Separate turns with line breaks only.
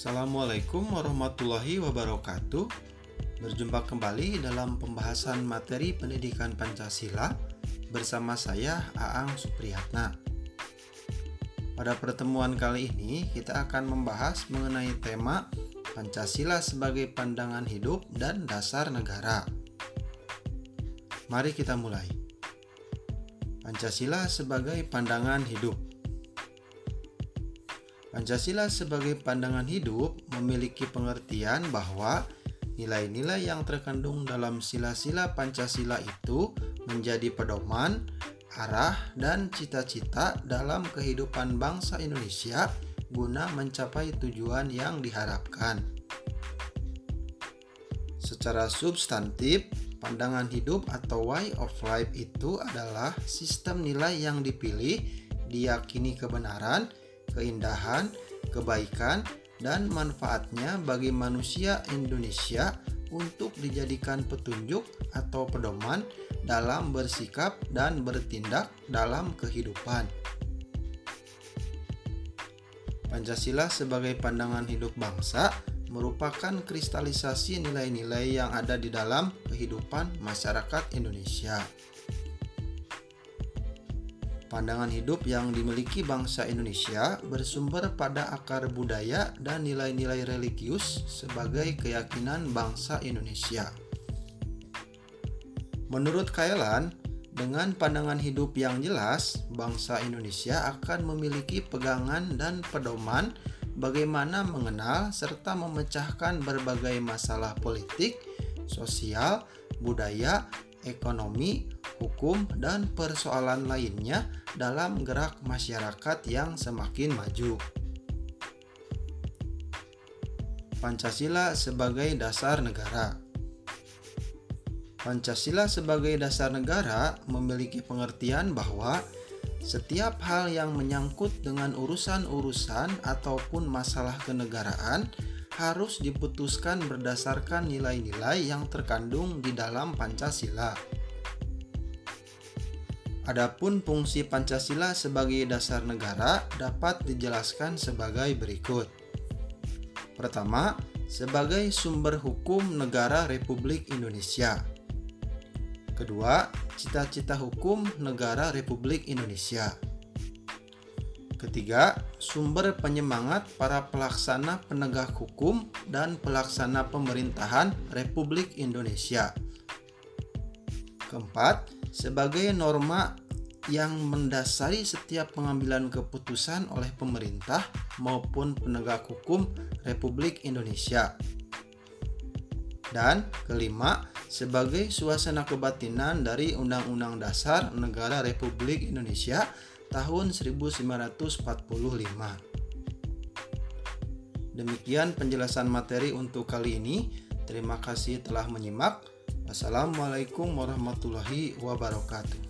Assalamualaikum warahmatullahi wabarakatuh. Berjumpa kembali dalam pembahasan materi pendidikan Pancasila bersama saya Aang Supriyatna. Pada pertemuan kali ini kita akan membahas mengenai tema Pancasila sebagai pandangan hidup dan dasar negara. Mari kita mulai. Pancasila sebagai pandangan hidup. Pancasila sebagai pandangan hidup memiliki pengertian bahwa nilai-nilai yang terkandung dalam sila-sila Pancasila itu menjadi pedoman, arah, dan cita-cita dalam kehidupan bangsa Indonesia guna mencapai tujuan yang diharapkan. Secara substantif, pandangan hidup atau way of life itu adalah sistem nilai yang dipilih, diyakini kebenaran, keindahan, kebaikan, dan manfaatnya bagi manusia Indonesia untuk dijadikan petunjuk atau pedoman dalam bersikap dan bertindak dalam kehidupan. Pancasila sebagai pandangan hidup bangsa merupakan kristalisasi nilai-nilai yang ada di dalam kehidupan masyarakat Indonesia. Pandangan hidup yang dimiliki bangsa Indonesia bersumber pada akar budaya dan nilai-nilai religius sebagai keyakinan bangsa Indonesia. Menurut Kailan, dengan pandangan hidup yang jelas, bangsa Indonesia akan memiliki pegangan dan pedoman bagaimana mengenal serta memecahkan berbagai masalah politik, sosial, budaya, ekonomi, hukum, dan persoalan lainnya dalam gerak masyarakat yang semakin maju. Pancasila sebagai dasar negara. Pancasila sebagai dasar negara memiliki pengertian bahwa setiap hal yang menyangkut dengan urusan-urusan ataupun masalah kenegaraan harus diputuskan berdasarkan nilai-nilai yang terkandung di dalam Pancasila. Adapun fungsi Pancasila sebagai dasar negara dapat dijelaskan sebagai berikut. Pertama, sebagai sumber hukum negara Republik Indonesia. Kedua, cita-cita hukum negara Republik Indonesia. Ketiga, sumber penyemangat para pelaksana penegak hukum dan pelaksana pemerintahan Republik Indonesia. Keempat, sebagai norma yang mendasari setiap pengambilan keputusan oleh pemerintah maupun penegak hukum Republik Indonesia. Dan kelima, sebagai suasana kebatinan dari Undang-Undang Dasar Negara Republik Indonesia tahun 1945. Demikian penjelasan materi untuk kali ini. Terima kasih telah menyimak. Wassalamualaikum warahmatullahi wabarakatuh.